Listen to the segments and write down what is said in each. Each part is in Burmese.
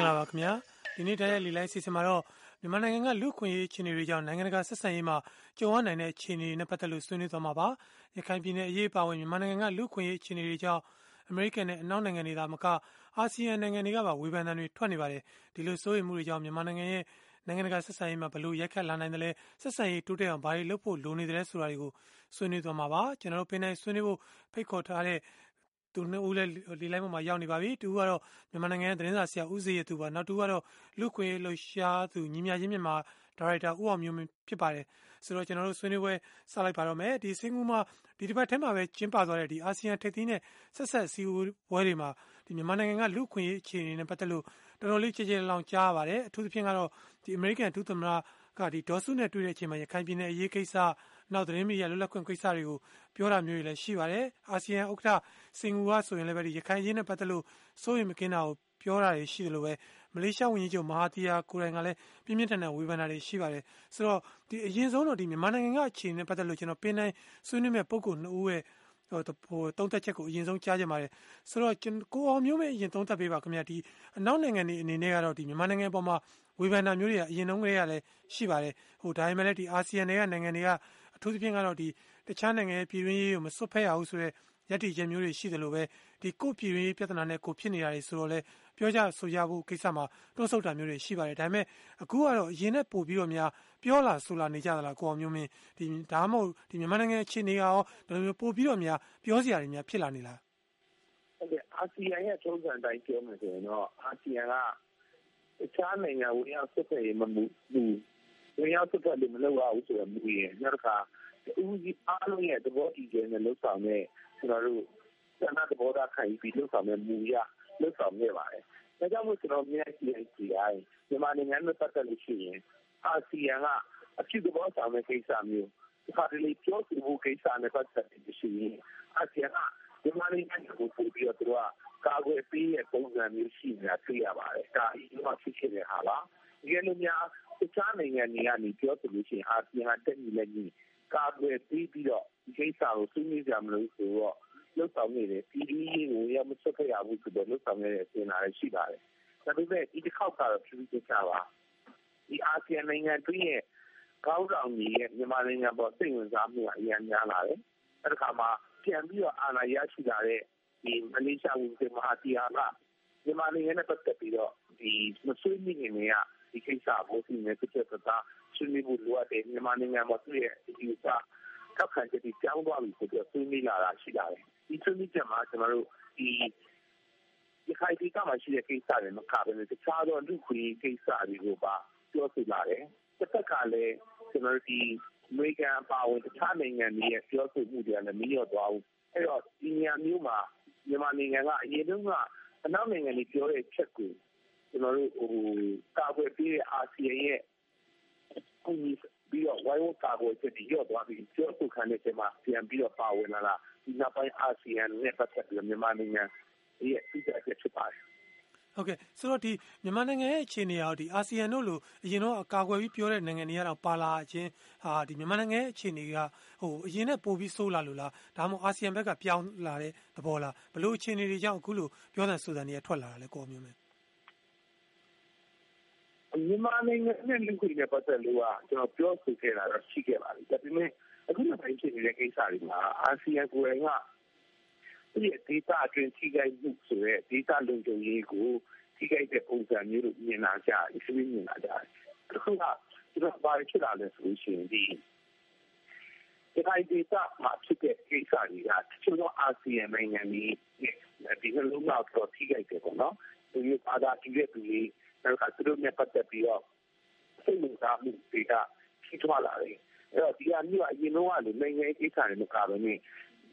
္ဂလာပါခင်ဗျာဒီနေ့တိုင်းရဲ့လီလိုက်စီစဉ်မှာတော့မြန်မာနိုင်ငံကလူခွင့်ရေးအခြေအနေတွေကြောင့်နိုင်ငံတကာဆက်ဆံရေးမှာကြုံရနိုင်တဲ့အခြေအနေတွေနဲ့ပတ်သက်လို့ဆွေးနွေးသွားမှာပါရခိုင်ပြည်နယ်အရေးပါဝင်မြန်မာနိုင်ငံကလူခွင့်ရေးအခြေအနေတွေကြောင့်အမေရိကန်နဲ့အနောက်နိုင်ငံတွေသာမကအာဆီယံနိုင်ငံတွေကပါဝေဖန်တာတွေထွက်နေပါတယ်ဒီလိုစိုးရိမ်မှုတွေကြောင့်မြန်မာနိုင်ငံရဲ့နိုင်ငံတကာဆက်ဆံရေးမှာဘလို့ရိုက်ခတ်လာနိုင်တယ်လဲဆက်ဆံရေးတိုးတက်အောင်ဘာတွေလုပ်ဖို့လိုနေတယ်ဆိုတာတွေကိုဆွေးနွေးသွားမှာပါကျွန်တော်တို့ပင်တိုင်းဆွေးနွေးဖို့ဖိတ်ခေါ်ထားတဲ့ သူနှစ်ဦးလည်းဒီလိုင်းပေါ်မှာရောက်နေပါပြီ။တူကတော့မြန်မာနိုင်ငံရဲ့သတင်းစာဆရာဦးစေရသူပါ။နောက်တူကတော့လူခွေလှရှားသူညီမြချင်းမြန်မာဒါရိုက်တာဦးအောင်မျိုးမင်းဖြစ်ပါတယ်။ဆိုတော့ကျွန်တော်တို့ဆွေးနွေးပွဲစလိုက်ပါတော့မယ်။ဒီစင်ကူမှာဒီတစ်ပတ်ထဲမှာပဲကျင်းပသွားတဲ့ဒီအာဆီယံထိပ်သီးနဲ့ဆက်ဆက်စည်းဝေးပွဲတွေမှာဒီမြန်မာနိုင်ငံကလူခွင့်ရေးအခြေအနေနဲ့ပတ်သက်လို့တော်တော်လေးကြည်ကြဲလောင်ကြားပါတယ်။အထူးသဖြင့်ကတော့ဒီအမေရိကန်ဒုသမ္မတကဒီဒေါ်စုနဲ့တွေ့တဲ့အချိန်မှာရခိုင်ပြည်နယ်အရေးကိစ္စ နောက်သတင်းမီဒီယာလွတ်လပ်ခွင့်ကိစ္စတွေကိုပြောတာမျိုးတွေလည်းရှိပါတယ်။အာဆီယံဥက္ကဋ္ဌစင်ကူကဆိုရင်လည်းပဲဒီရခိုင်ရေးနဲ့ပတ်သက်လို့စိုးရိမ်မကင်းတာကိုပြောတာတွေရှိတယ်လို့ပဲမလေးရှားဝန်ကြီးချုပ်မဟာတီယာကိုယ်တိုင်ကလည်းပြင်းပြင်းထန်ထန်ဝေဖန်တာတွေရှိပါတယ်။ဆိုတော့ဒီအရင်ဆုံးတော့ဒီမြန်မာနိုင်ငံကအခြေအနေနဲ့ပတ်သက်လို့ကျွန်တော်ပင်တိုင်းဆွေးနွေးမဲ့ပုံကိုနှစ်ဦးရဲ့ဟိုဟိုတုံးသက်ချက်ကိုအရင်ဆုံးကြားကြပါတယ်ဆိုတော့ကိုအောင်မျိုးမင်းအရင်တုံးသက်ပေးပါခင်ဗျာဒီအနောက်နိုင်ငံတွေအနေနဲ့ကတော့ဒီမြန်မာနိုင်ငံပေါ်မှာဝေဖန်တာမျိုးတွေကအရင်တုန်းကတည်းကလည်းရှိပါတယ်ဟိုဒါပေမဲ့လည်းဒီအာဆီယံတွေကနိုင်ငံတွေကအ ထူးသဖြင့်ကတော့ဒီတခြားနိုင်ငံရဲ့ပြည်တွင်းရေးကိုမစွတ်ဖက်ရဘူးဆိုတော့ရည်တည်ချက်မျိုးတွေရှိတယ်လို့ပဲဒီကိုပြည်ရေးပြဿနာနဲ့ကိုဖြစ်နေတာတွေဆိုတော့လေပြောကြဆိုကြဖို့ကိစ္စမှာတွန်းဆုတ်တာမျိုးတွေရှိပါတယ်ဒါပေမဲ့အခုကတော့အရင်နဲ့ပို့ပြီးတော့များပြောလာဆိုလာနေကြသလားကိုအောင်မျိုးမင်းဒီဒါမှမဟုတ်ဒီမြန်မာနိုင်ငံအခြေအနေကရောဒီလိုမျိုးပို့ပြီးတော့များပြောစရာတွေများဖြစ်လာနေလားဟုတ်ကဲ့အာဆီယံရဲ့ထုံးစံတိုင်းပြောမယ်ဆိုရင်တော့အာဆီယံကတခြားနိုင်ငံဝင်ရောက်ဆက်ဆံရေးမမှုဘူး ဝင်ရောက်ဆက်ဆံလို့မလုပ်ရဘူးဆိုတော့မူရင်နောက်တစ်ခါဦးစီးအားလုံးရဲ့သဘောတည်ခြင်းနဲ့လှုပ်ဆောင်တဲ့ကျွန်တော်တို့ဆန္ဒသဘောထားခံယူပြီးလှုပ်ဆောင်တဲ့မူရလှုပ်ဆောင်နေပါတယ်။ဒါကြောင့်မို့ကျွန်တော်မြင်ကြည့်ကြည့်ရင်မြန်မာနိုင်ငံနဲ့ပတ်သက်လို့ရှိရင်အာဆီယံကအဖြစ်သဘောဆောင်တဲ့ကိစ္စမျိုးဒီခါတလေပြောဆိုမှုကိစ္စနဲ့ပတ်သက်ပြီးရှိရင်အာဆီယံကမြန်မာနိုင်ငံကိုပို့ပြီးတော့သူကကာကွယ်ပေးတဲ့ပုံစံမျိုးရှိနေတာတွေ့ရပါတယ်။ဒါအရင်ကဖြစ်ခဲ့တဲ့ဟာလား။ဒီလိုမျိုး တခြားနိုင်ငံတွေကနေပြောဆိုလို့ရှိရင်အာဆီယံကတက်ညီလက်ညီကာကွယ်ပြီးပြီးတော့ဒီကိစ္စကိုဆွေးနွေးကြမလို့ဆိုတော့လှုပ်ဆောင်နေတယ်ပြည်ဒီကိုရမဆက်ခဲ့ရဘူးဆိုတော့လှုပ်ဆောင်နေတဲ့အစဉ်လာရှိပါတယ်ဒါပေမဲ့ဒီတစ်ခေါက်ကတော့ပြည်သူ့ချပါဒီအာဆီယံနိုင်ငံတွင်းရဲ့ကောင်းဆောင်ကြီးရဲ့မြန်မာနိုင်ငံပေါ်စိတ်ဝင်စားမှုအများများလာတယ်အဲ့ဒီခါမှာပြန်ပြီးတော့အာဏာရရှိလာတဲ့ဒီမလေးရှားဝန်ကြီးမဟာတီယာကမြန်မာနိုင်ငံနဲ့ပတ်သက်ပြီးတော့ဒီမဆွေးနွေးနေနေရ ဒီကိစ္စကိုဒီနေ့တစ်ချက်သားဆွေးနွေးဖို့လိုအပ်တယ်မြန်မာနိုင်ငံမှာသူ့ရဲ့ဒီဥစ္စာထောက်ခံချက်တွေကြောင်းသွားပြီဆိုတော့ဆွေးနွေးလာတာရှိလာတယ်ဒီဆွေးနွေးချက်မှာကျွန်တော်တို့ဒီဒီခိုင်ဒီကမှရှိတဲ့ကိစ္စတွေမကဘဲနဲ့တခြားသောလူခွေကိစ္စတွေကိုပါပြောဆိုလာတယ်တစ်ဖက်ကလည်းကျွန်တော်တို့ဒီအမေရိကန်ပါဝင်တခြားနိုင်ငံတွေရဲ့ပြောဆိုမှုတွေကလည်းမလျော့သွားဘူးအဲ့တော့ဒီနေရာမျိုးမှာမြန်မာနိုင်ငံကအရင်တုန်းကအနောက်နိုင်ငံတွေပြောတဲ့ချက်ကို ကျွန်တော်တို့ဟိုကာကွယ်ပေးတဲ့အာဆီယံရဲ့ကူညီပြီးတော့ဝိုင်းဝန်းကာကွယ်ချက်တွေရော့သွားပြီးပြောဆိုခံတဲ့ချိန်မှာပြန်ပြီးတော့ပါဝင်လာတာဒီနောက်ပိုင်းအာဆီယံနဲ့ပတ်သက်ပြီးမြန်မာနိုင်ငံရဲ့အထူးအချက်ဖြစ်ပါတယ်ဟုတ်ကဲ့ဆိုတော့ဒီမြန်မာနိုင်ငံရဲ့အခြေအနေအောက်ဒီအာဆီယံတို့လိုအရင်တော့အကာအကွယ်ပြီးပြောတဲ့နိုင်ငံတွေကတော့ပါလာခြင်းဟာဒီမြန်မာနိုင်ငံရဲ့အခြေအနေကဟိုအရင်နဲ့ပိုပြီးဆိုးလာလို့လားဒါမှမဟုတ်အာဆီယံဘက်ကပြောင်းလာတဲ့သဘောလားဘလို့အခြေအနေတွေကြောင့်အခုလိုပြောတဲ့ဆိုတဲ့နေရာထွက်လာတာလဲကိုမျိုးမယ် မြန်မာနိုင်ငံနဲ့ လူ့ခွင့်နဲ့ ပတ်သက်လို့က ကျွန်တော် ပြောဆိုခဲ့တာတော့ ရှိခဲ့ပါပြီ။ဒါပေမဲ့ အခုနောက်ပိုင်း ဖြစ်နေတဲ့ ကိစ္စတွေမှာ အာဆီယံကိုယ်တိုင်ကဒီဒေတာအတွင်း ထိခိုက်မှုဆိုရဲဒေတာလုံခြုံရေးကို ထိခိုက်တဲ့ ပုံစံမျိုးလို့ မြင်လာကြအစ်မမြင်လာကြတယ်။အခုကကျွန်တော်ဘာဖြစ်လာလဲဆိုလို့ရှိရင်ဒီဒီခိုင်ဒေတာမှာ ဖြစ်တဲ့ ကိစ္စတွေက တချို့သော အာဆီယံနိုင်ငံတွေဒီလိုမျိုးတော့ထိခိုက်တယ်ပေါ့နော်။ဒီဘာသာတည်တဲ့သူတွေ နောက်ကသူတို့နဲ့ပတ်သက်ပြီးတော့စိတ်ဝင်စားမှုတွေကဖြစ်သွားလာတယ်။အဲ့တော့ဒီအမျိုးအရင်တော့လေနိုင်ငံရေးကိစ္စတွေမကဘဲနဲ့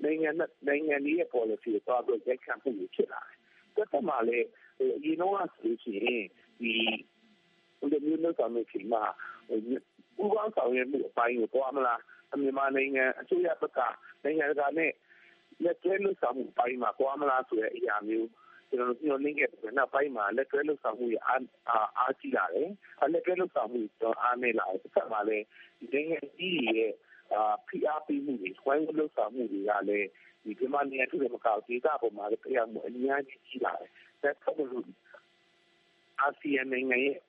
နိုင်ငံနဲ့နိုင်ငံရဲ့ policy ကိုတော့ရိုက်ခတ်မှုဖြစ်လာတယ်။တက်တက်မှာလေအရင်တော့ဆိုရင်ဒီဒီမျိုးလောက်ဆောင်နေချိန်မှာဥပဒေဆောင်ရွက်မှုအပိုင်းကိုပေါ်မလားမြန်မာနိုင်ငံအစိုးရဘက်ကနိုင်ငံတကာနဲ့လက်တွဲလို့ဆောင်မှုအပိုင်းမှာပေါ်မလားဆိုတဲ့အရာမျိုး ကျွန်တော်တို့ညှိနှိုင်းခဲ့တဲ့နောက်ပိုင်းမှာလက်တွဲလှုပ်ဆောင်မှုရအားအားကြီးလာတယ်။လက်တွဲလှုပ်ဆောင်မှုတော့အားနည်းလာတယ်။တစ်ခါမှလည်းဒီနိုင်ငံကြီးရဲ့အာဖိအားပေးမှုတွေဝိုင်းဝန်းလှုပ်ဆောင်မှုတွေကလည်းဒီဒီမှာနေရာထုတွေမကောက်ဒေတာပေါ်မှာလည်းတရားမှုအများကြီးရှိလာတယ်။ဒါဆိုလို့အာဆီယံနိုင်ငံရဲ့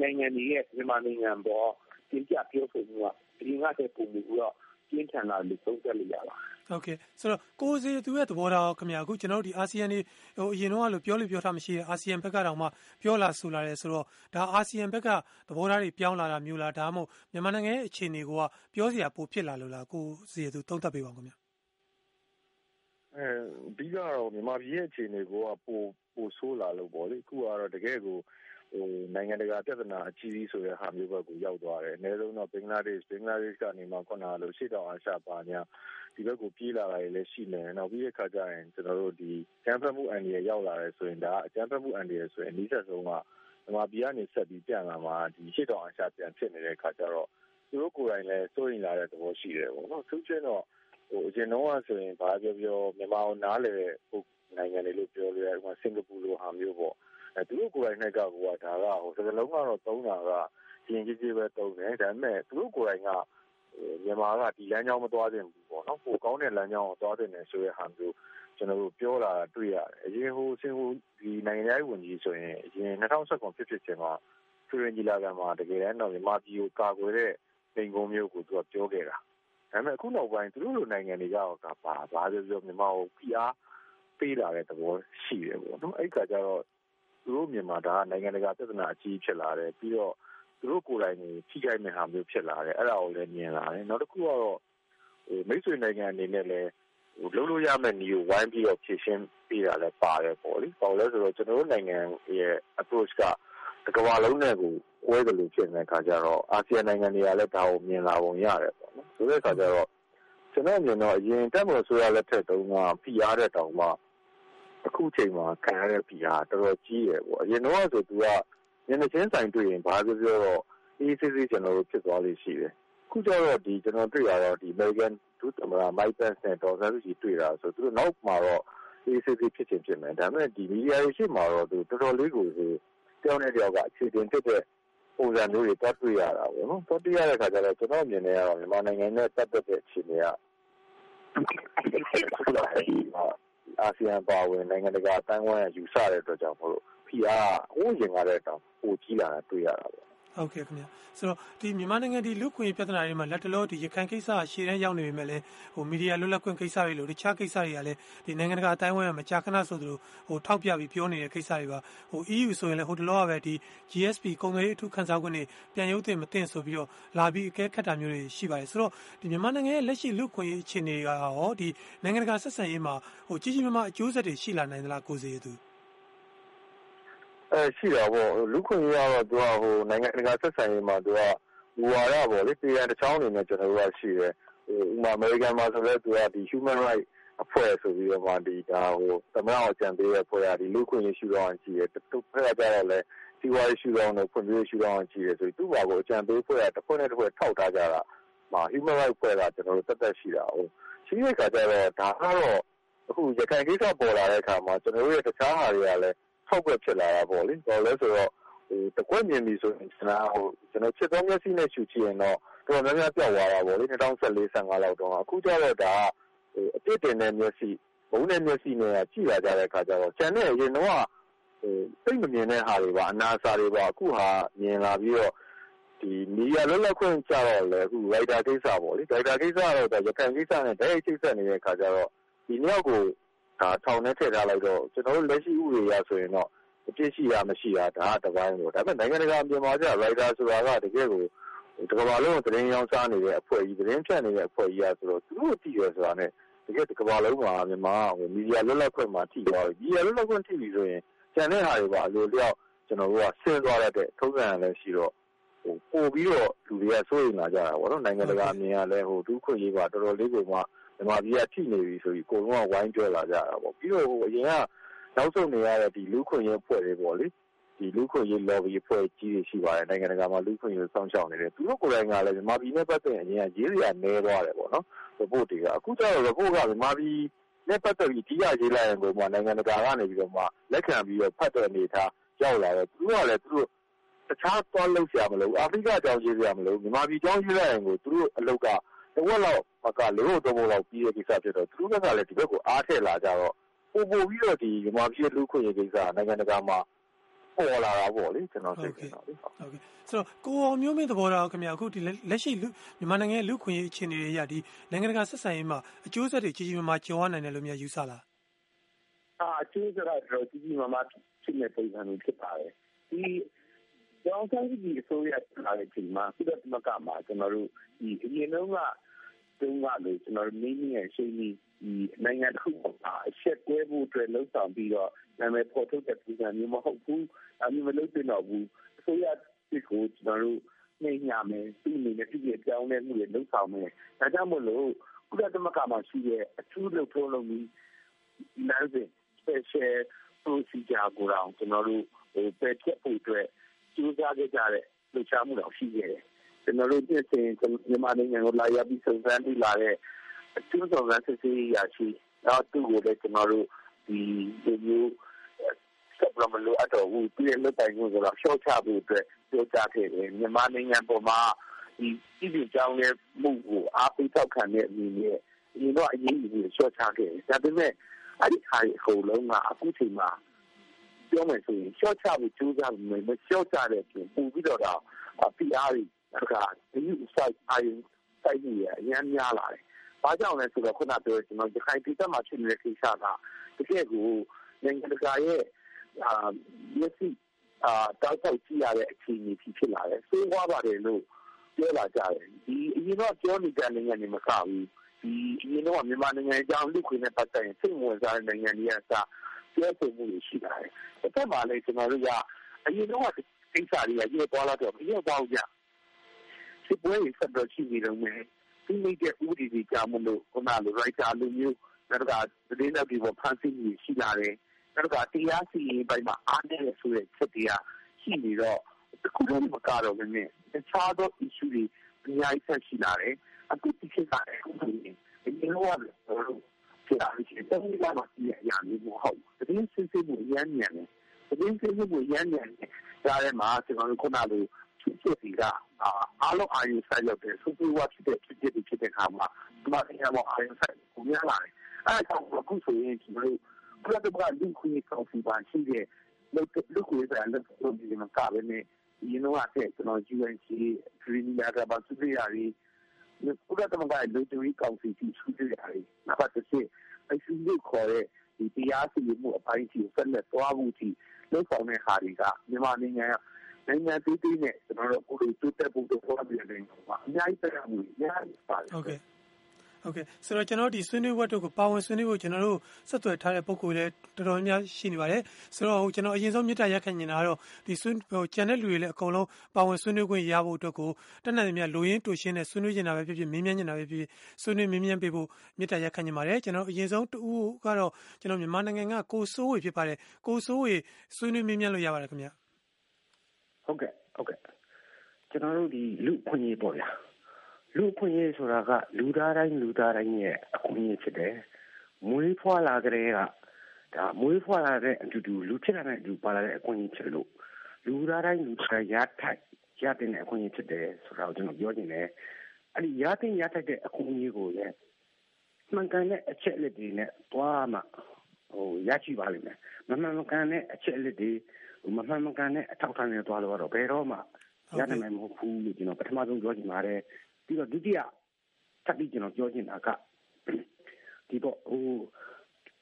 နိုင်ငံတွေရဲ့မြန်မာနိုင်ငံပေါ်တင်ပြပြောဆိုမှုကအရင်ကတည်းကပုံပြီးတော့ပြင်းထန်လာလို့သုံးသပ်လို့ရပါတယ်။ ဟုတ်ကဲ့ဆိုတော့ကိုစီသူရဲ့သဘောထားခင်ဗျာအခုကျွန်တော်တို့ဒီအာဆီယံနေဟိုအရင်တော့လို့ပြောလို့ပြောထားမရှိတဲ့အာဆီယံဘက်ကတော့မှပြောလာဆိုလာတယ်ဆိုတော့ဒါအာဆီယံဘက်ကသဘောထားတွေပြောင်းလာတာမျိုးလားဒါမှမဟုတ်မြန်မာနိုင်ငံရဲ့အခြေအနေကပြောစရာပိုဖြစ်လာလို့လားကိုစီသူသုံးသပ်ပေးပါခင်ဗျာ။အဲအဓိကတော့မြန်မာပြည်ရဲ့အခြေအနေကပိုပိုဆိုးလာလို့ပေါ့လေအခုကတော့တကယ်ကို နိုင်ငံတကာပြဿနာအကြီးကြီးဆိုတဲ့ဟာမျိုးဘက်ကိုရောက်သွားတယ်။အနည်းဆုံးတော့ဘင်္ဂလားဒေ့ရှ်၊ဘင်္ဂလားဒေ့ရှ်ကနေမှခုနကလိုအရှေ့တောင်အာရှဘာညာဒီဘက်ကိုပြေးလာတာတွေလည်းရှိမယ်။နောက်ပြီးတဲ့အခါကျရင်ကျနော်တို့အကြမ်းဖက်မှုအန္တရာယ်ရောက်လာတယ်ဆိုရင်ဒါကအကြမ်းဖက်မှုအန္တရာယ်ဆိုရင်အနီးစပ်ဆုံးကမြန်မာပြည်ကနေဆက်ပြီးပျံ့လာမှာအရှေ့တောင်အာရှပြန်ဖြစ်နေတဲ့အခါကျတော့သူတို့ကိုယ်တိုင်လည်းစိုးရိမ်လာတဲ့သဘောရှိတယ်ပေါ့နော်။အထူးသဖြင့်တော့အရင်တုန်းကဆိုရင်ဘာပဲပြောပြောမြန်မာကိုနားလည်တဲ့နိုင်ငံတွေလို့ပြောလို့ရတယ်။ဥပမာစင်္ကာပူလိုဟာမျိုးပေါ့ သူတို့ကိုယ်တိုင်ကကိုကဒါကစကားလုံးကတော့သုံးတာကယဉ်ကျေးခြင်းပဲသုံးတယ်ဒါပေမဲ့သူတို့ကိုယ်တိုင်ကမြန်မာကဒီလမ်းကြောင်းမသွားသင့်ဘူးပေါ့နော်ပိုကောင်းတဲ့လမ်းကြောင်းကိုသွားသင့်တယ်ဆိုတဲ့ဟာမျိုးကျွန်တော်တို့ပြောလာတာတွေ့ရတယ်အရင်ဟိုစင်ဟိုဒီနိုင်ငံရေးဝန်ကြီးဆိုရင်အရင်2019ဖြစ်ဖြစ်ချင်းမှာသူရင်ကြီးလာကမှာတကယ်တမ်းတော့မြန်မာပြည်ကိုကာကွယ်တဲ့နေကုန်းမျိုးကိုသူကပြောခဲ့တာဒါပေမဲ့အခုနောက်ပိုင်းသူတို့လိုနိုင်ငံတွေကပါဘာပြောပြောမြန်မာကိုဖိအားပေးလာတဲ့သဘောရှိတယ်ပေါ့နော်အဲ့ခါကျတော့ သူတို့မြန်မာဒါကနိုင်ငံတကာပြဿနာအကြီးဖြစ်လာတယ်ပြီးတော့သူတို့ကိုယ်တိုင်ကိုထိခိုက်မဲ့ဟာမျိုးဖြစ်လာတယ်အဲ့ဒါကိုလည်းမြင်လာတယ်နောက်တစ်ခုကတော့ဟိုမိတ်ဆွေနိုင်ငံအနေနဲ့လည်းဟိုလုံးလို့ရမယ့်နေကိုဝိုင်းပြီးတော့ဖြည့်ရှင်းပေးတာလည်းပါတယ်ပေါ့လေ။ဘာလို့လဲဆိုတော့ကျွန်တော်တို့နိုင်ငံရဲ့ approach ကတကမ္ဘာလုံးနဲ့ကိုဝဲတယ်လို့ဖြစ်နေတဲ့အခါကျတော့အာဆီယံနိုင်ငံတွေကလည်းဒါကိုမြင်လာပုံရတယ်ပေါ့နော်။ဆိုတဲ့အခါကျတော့ကျွန်တော်မြင်တော့အရင်တက်မလို့ဆိုရလက်ထက်တုန်းကဖိအားတဲ့တောင်မှ အခုချိန်မှာခံရတဲ့ ဖိအားတော်တော်ကြီးတယ်ပေါ့ အရင်တော့ဆို သူကညနေချင်းဆိုင်တွေ့ရင် ဘာပြောပြောတော့ အေးဆေးဆေးကျွန်တော်တို့ဖြစ်သွားလို့ရှိတယ်ခုကျတော့ဒီကျွန်တော်တွေ့ရတော့ဒီ American ဒုသမ္မတ Mike Pence နဲ့ ဒေါ်ဆန်းစုကြည် တွေ့တာဆို သူတို့နောက်မှာတော့ အေးဆေးဆေး ဖြစ်ချင်ဖြစ်မယ် ဒါပေမဲ့ဒီမီဒီယာတွေရှိမှာတော့သူတော်တော်လေးကိုဆို တယောက်နဲ့တယောက်က အခြေတင်တက်တဲ့ ပုံစံမျိုးတွေတက်တွေ့ရတာပေါ့နော်တက်တွေ့ရတဲ့ခါကျတော့ ကျွန်တော်မြင်နေရတော့ မြန်မာနိုင်ငံနဲ့တက်တဲ့ အခြေအနေကအာဆီယံ ပါဝင် နိုင်ငံတကာအတိုင်းဝိုင်းက ယူဆတဲ့အတွက်ကြောင့်မို့လို့ ဖိအားဟိုးရင်ကားတဲ့တောင် ပိုကြီးလာတာ တွေ့ရတာပေါ့ ဟုတ်ကဲ့ခင်ဗျဆိုတော့ဒီမြန်မာနိုင်ငံဒီလူခွင့်ပြဿနာတွေမှာလက်တလောဒီရခိုင်ကိစ္စရှေ့တန်းရောက်နေပေမဲ့လည်းဟိုမီဒီယာလွတ်လပ်ခွင့်ကိစ္စတွေလို့တခြားကိစ္စတွေကလည်းဒီနိုင်ငံတကာအတိုင်းအဝိုင်းမှာမကြာခဏဆိုသလိုဟိုထောက်ပြပြီးပြောနေတဲ့ကိစ္စတွေပါဟို EU ဆိုရင်လည်းဟိုတလောကပဲဒီ GSP ကုန်သွယ်ရေးအထူးခန်းစားခွင့်တွေပြန်ရုပ်တင်မတင်ဆိုပြီးတော့လာပြီးအကဲခတ်တာမျိုးတွေရှိပါတယ်ဆိုတော့ဒီမြန်မာနိုင်ငံရဲ့လက်ရှိလူခွင့်အခြေအနေကရောဒီနိုင်ငံတကာဆက်ဆံရေးမှာဟိုကြီးကြီးမားမားအကျိုးဆက်တွေရှိလာနိုင်သလားကိုစီရသူ အဲရှိတာပေါ့လူခွင့်ရတော့သူကဟိုနိုင်ငံတကာဆက်ဆံရေးမှာသူကမူဝါဒပေါ့လေတရားတစ်ချောင်းအနေနဲ့ကျွန်တော်တို့ကရှိတယ်ဟိုဥမာအမေရိကန်မှာဆိုလဲသူကဒီ human right အဖွဲ့ဆိုပြီးတော့မှဒီဒါဟိုသမဏအကြံပေးတဲ့ဖွဲ့ရဒီလူခွင့်ရရှိတော့အောင်ကြည့်တယ်တူဖက်ကြတော့လဲစီဝါရှိတော့အောင်ဖွံ့ဖြိုးရှိတော့အောင်ကြည့်တယ်ဆိုပြီးသူ့ဘာကိုအကြံပေးဖွဲ့ရတစ်ဖွဲ့နဲ့တစ်ဖွဲ့ထောက်ထားကြတာမှာ human right ဖွဲ့ကကျွန်တော်တို့တက်တက်ရှိတာဟိုရှိတဲ့ခါကျတော့ဒါကတော့အခုရခိုင်ကိစ္စပေါ်လာတဲ့အခါမှာကျွန်တော်တို့ရဲ့တခြားဟာတွေကလည်း ထောက်ွက်ဖြစ်လာတာပေါ့လေ။ဘာလို့လဲဆိုတော့တကွက်မြင်ပြီဆိုရင်ကျွန်တော်ချစ်သောမျက်စိနဲ့ရှုကြည့်ရင်တော့တော်တော်များများပျောက်သွားတာပေါ့လေ။၂၀၁၄-၁၅လောက်တုန်းက။အခုကျတော့ဒါကအပြစ်တင်တဲ့မျက်စိ၊မုန်းတဲ့မျက်စိနဲ့ကြည့်လာကြတဲ့အခါကျတော့ကျန်တဲ့အရင်တုန်းကသိပ်မမြင်တဲ့ဟာတွေပါ၊အနာအဆာတွေပါအခုဟာမြင်လာပြီးတော့မီဒီယာလွတ်လပ်ခွင့်ကျတော့လည်းအခုရိုက်တာကိစ္စပေါ့လေ။ရိုက်တာကိစ္စကတော့ရခိုင်ကိစ္စနဲ့တိုက်ရိုက်ချိတ်ဆက်နေတဲ့အခါကျတော့ဒီနှစ်ယောက်ကို ထောင်ထဲထည့်ထားလိုက်တော့ ကျွန်တော်တို့ လက်ရှိဥပဒေအရဆိုရင်တော့ အပြစ်ရှိတာ မရှိတာ ဒါကတပိုင်းပေါ့ ဒါပေမဲ့ နိုင်ငံတကာအပြင်မှာကျရိုက်တာဆိုတာက တကယ်ကို တကမ္ဘာလုံးကို သတင်းရောင်းစားနေတဲ့အဖွဲ့ကြီး သတင်းဖြန့်နေတဲ့ အဖွဲ့ကြီးอ่ะဆိုတော့ သူတို့တည်ရဆိုတာနဲ့ တကယ်တကမ္ဘာလုံးမှာ မြန်မာဟိုမီဒီယာလွတ်လပ်ခွင့်မှာထိသွားပြီ မီဒီယာလွတ်လပ်ခွင့် ထိပြီဆိုရင် ကျန်တဲ့ဟာတွေပါ အလိုလျောက်ကျွန်တော်တို့ကဆင်းသွားတတ်တဲ့ ထုံးစံလည်းရှိတော့ဟိုပို့ပြီးတော့ လူတွေက စိုးရိမ်လာကြတာပေါ့နော် နိုင်ငံတကာအမြင်ကလည်းဟိုဒုခွင့်ရေးပါ တော်တော်လေးကိုမှ မြန်မာပြည်ကထိနေပြီဆိုပြီးအကုန်လုံးကဝိုင်းပြောလာကြတာပေါ့ပြီးတော့ဟိုအရင်ကနောက်ဆုံးနေရတဲ့ဒီလူခွင့်ရေးဖွဲ့တွေပေါ့လေဒီလူခွင့်ရေး lobby ဖွဲ့ကြီးတွေရှိပါတယ်နိုင်ငံတကာမှာလူခွင့်ရေးစောင့်ရှောက်နေတယ်သူတို့ကိုယ်တိုင်ကလည်းမြန်မာပြည်နဲ့ပတ်သက်ရင်အရင်ကရေးစရာနဲသွားတယ်ပေါ့နော် report တွေကအခုကျတော့ report ကမြန်မာပြည်နဲ့ပတ်သက်ပြီးဒီရရေးလိုက်ရင်ကိုမှနိုင်ငံတကာကနေပြီးတော့မှလက်ခံပြီးတော့ဖတ်တဲ့အနေထားရောက်လာတော့သူတို့ကလည်းသူတို့တခြားသွားလုပ်ရမလို့အာဖရိကကြောင်ရေးရမလို့မြန်မာပြည်ကြောင်ရေးလိုက်ရင်ကိုသူတို့အလုပ်ကတဝက်လောက် က လေးဖို့သုံးဖို့လောက် ပြီးတဲ့ကိစ္စဖြစ်တော့ သူတို့ဘက်ကလည်း ဒီဘက်ကို အားထည့်လာကြတော့ ပိုပိုပြီးတော့ဒီမြန်မာပြည်လူခွင့်ရေးကိစ္စနိုင်ငံတကာမှာ ပေါ်လာတာပေါ့လေ ကျွန်တော် စိတ်ကတော့လေဟုတ်ကဲ့ဆိုတော့ ကိုအောင်မျိုးမင်း သဘောထားခင်ဗျာအခုဒီလက်ရှိ မြန်မာနိုင်ငံရဲ့ လူခွင့်ရေး အခြေအနေတွေအရဒီနိုင်ငံတကာ ဆက်ဆံရေးမှာ အကျိုးဆက်တွေ ကြီးကြီးမားမားကျော်ရနိုင်တယ်လို့များ ယူဆလားအာအကျိုးဆက်တော့ကြီးကြီးမားမား ဖြစ်နေပုံစံမျိုး ဖြစ်ပါတယ် ဒီကျောင်းဆိုင်ကြီးအစိုးရလာတဲ့ချိန်မှာပြည်တော်မကမှာကျွန်တော်တို့ဒီအရင်တော့က တုန်းကလို့ကျွန်တော်မင်းကြီးရဲ့ရှိနေဒီနိုင်ငံတစ်ခုမှာအချက်ကွဲဖို့အတွက်လှုံ့ဆော်ပြီးတော့နာမည်ပေါ်ထုတ်တဲ့ပုံစံမျိုးမဟုတ်ဘူးအမျိုးမလုပ်တင်တော့ဘူးအစိုးရစစ်ကိုကျွန်တော်တို့နှိမ့်ညမယ်သူ့အနေနဲ့ပြည်ပြပြောင်းလဲမှုတွေလှုံ့ဆော်မယ်ဒါကြောင့်မို့လို့ကုလသမဂ္ဂမှာရှိတဲ့အထူးလုပ်ထုံးလုပ်ပြီးလမ်းစဉ် special procedure ကိုတော့ကျွန်တော်တို့ဟိုပယ်ချက်ဖို့အတွက်ကြိုးစားခဲ့ကြတဲ့လှုပ်ရှားမှုတော့ရှိခဲ့တယ် ကျွန်တော်တို့ပြည်စင်မြန်မာနိုင်ငံကိုလာရောက်ပြီးစုံစမ်းပြီးလာတဲ့အထူးဆောင်စစ်ဆေးရရှိတော့သူ့ကိုလည်းကျွန်တော်တို့ဒီဒီမျိုးဆက်ပြမလို့အတော့ဘူးပြည့်လက်တိုင်ကိုဆိုတော့ရှော့ချဖို့အတွက်ပြောကြားခဲ့တယ်မြန်မာနိုင်ငံပေါ်မှာဒီပြည်ပြည်ကြောင်းရဲ့မှုကိုအားပေးထောက်ခံတဲ့အနေနဲ့ဒီတော့အရေးကြီးရှော့ချခဲ့တယ်ဒါပေမဲ့အဲ့ဒီခါအကုန်လုံးကအခုချိန်မှာပြောမယ်ဆိုရင်ရှော့ချဖို့ကြိုးစားမယ်မရှော့ချတဲ့ပြင်ပူပြီးတော့တော့ PR တွေ ကဒီ site အရင် site ကြီးရအများများလာတယ်ဘာကြောင့်လဲဆိုတော့ခုနပြောကျွန်တော်ဒီခိုင်ပြည်သက်မှာဖြစ်နေတဲ့ကိစ္စကတကယ်ကိုနိုင်ငံတကာရဲ့အာမျက်စိအာတောက်တောက်ကြည့်ရတဲ့အခြေအနေဖြစ်ဖြစ်လာတယ်။ဆိုးွားပါတယ်လို့ပြောလာကြတယ်။ဒီအရင်တော့ပြောနေတဲ့နိုင်ငံတွေမကဘူး။ဒီအရင်တော့မြန်မာနိုင်ငံအကြောင်းလူခွေနဲ့ပတ်သက်ရင်စိတ်ဝင်စားတဲ့နိုင်ငံတွေကစပြောဆိုမှုတွေရှိလာတယ်။တစ်ဖက်မှာလည်းကျွန်တော်တို့ကအရင်တော့ကိစ္စတွေကရေပေါ်လာတော့မရေပေါ်ကြ။ စစ်ပွဲတွေဆက်တော့ရှိနေတော့မယ်ဖိနှိပ်တဲ့ဥပဒေတွေကြောင့်မို့လို့ခုနလိုရိုက်တာလိုမျိုးနောက်ကသတင်းတွေပေါ်ဖန်ဆီးမှုရှိလာတယ်နောက်ကတရားစီရင်ပိုင်းမှာအားနည်းတဲ့ဆိုတဲ့ချက်တွေကရှိနေတော့တခုလုံးမကတော့ဘဲနဲ့တခြားသော issue တွေအများကြီးဆက်ရှိလာတယ်အခုဒီခေတ်ကလည်းအခုဒီနေ့ဒီလိုရတယ်ဆိုတော့ဒီအရေးကြီးတဲ့နေရာမှာဒီအရာမျိုးမဟုတ်ဘူးသတင်းစစ်စစ်မှုရမ်းမြန်တယ်သတင်းစစ်စစ်မှုရမ်းမြန်တယ်ဒါလည်းမှာကျွန်တော်တို့ခုနလိုဖြ စ်စီကအားလုံးအာရုံစိုက်ရောက်တဲ့စူပူဝါဖြစ်တဲ့ဖြစ်ဖြစ်ဖြစ်တဲ့ခါမှာဒီမှာအရာမအာရုံစိုက်ကိုများလာတယ် အဲဒါကြောင့် အခုဆိုရင်ကျွန်တော်တို့ဘယ်တော့မှလူခွင့်ကောင်စီပါရှိတဲ့ လူလူခွင့်ဆိုင်လက်လို့ဒီမှာကပဲနေ you know အတဲ့ကျွန်တော် UNC Green Data ဘာသူတွေရာဒီဘုရားတမကလူတွေကောင်စီတီသူတွေရာဒီနောက်တစ်ချက်အစီအစဉ်ခေါ်တဲ့ဒီတရားစီရင်မှုအပိုင်းကြီးဆက်လက်သွားမှုကြီးလောက်ဆောင်တဲ့ဟာတွေက မြန်မာနိုင်ငံ နိုင်ငံသေးသေးနဲ့ကျွန်တော်တို့ကိုယ်တိုးတက်ဖို့တော့ပြောပြနေတယ်ပါအများကြီးတက်မှုအများကြီးပါတယ်ဟုတ်ကဲ့ဟုတ်ကဲ့ဆိုတော့ကျွန်တော်ဒီဆွေးနွေးဝတ်တို့ကိုပါဝင်ဆွေးနွေးဖို့ကျွန်တော်တို့ဆက်သွယ်ထားတဲ့ပုံကိုလည်းတော်တော်များရှိနေပါတယ်ဆိုတော့ကျွန်တော်အရင်ဆုံးမြစ်တာရက်ခန့်နေတာတော့ဒီဆွေးဟိုကျန်တဲ့လူတွေလည်းအကုန်လုံးပါဝင်ဆွေးနွေးခွင့်ရဖို့အတွက်ကိုတနက်နေ့မြလိုရင်းတူရှင်းနဲ့ဆွေးနွေးနေတာပဲဖြစ်ဖြစ်မင်းမြန်းနေတာပဲဖြစ်ဖြစ်ဆွေးနွေးမင်းမြန်းပေးဖို့မြစ်တာရက်ခန့်နေပါတယ်ကျွန်တော်အရင်ဆုံးတူကတော့ကျွန်တော်မြန်မာနိုင်ငံကကိုစိုးဝေဖြစ်ပါတယ်ကိုစိုးဝေဆွေးနွေးမင်းမြန်းလို့ရပါတယ်ခင်ဗျ ဟုတ်ကဲ့ဟုတ်ကဲ့ကျွန်တော်တို့ဒီလူခွင့်ရေးပေါ့ဗျာလူခွင့်ရေးဆိုတာကလူသားတိုင်းလူသားတိုင်းရဲ့အခွင့်အရေးဖြစ်တယ်မွေးဖွားလာကြတဲ့ကဒါမွေးဖွားလာတဲ့အတူတူလူဖြစ်လာတဲ့အတူပါလာတဲ့အခွင့်အရေးဖြစ်လို့လူသားတိုင်းလူသားရထိုက်ရတဲ့အခွင့်အရေးဖြစ်တယ်ဆိုတာကိုကျွန်တော်ပြောချင်တယ်အဲ့ဒီရတဲ့ရထိုက်တဲ့အခွင့်အရေးကိုလည်းမှန်ကန်တဲ့အချက်အလက်တွေနဲ့တွားမှ ဟိုရရှိပါလိမ့်မယ်မမှန်မကန်တဲ့အချက်အလက်တွေမမှန်မကန်တဲ့အထောက်အထားတွေတွားလို့တော့ဘယ်တော့မှရနိုင်မှာမဟုတ်ဘူးလို့ကျွန်တော်ပထမဆုံးပြောချင်ပါတယ်ပြီးတော့ဒုတိယထပ်ပြီးကျွန်တော်ပြောချင်တာကဒီပေါ့ဟို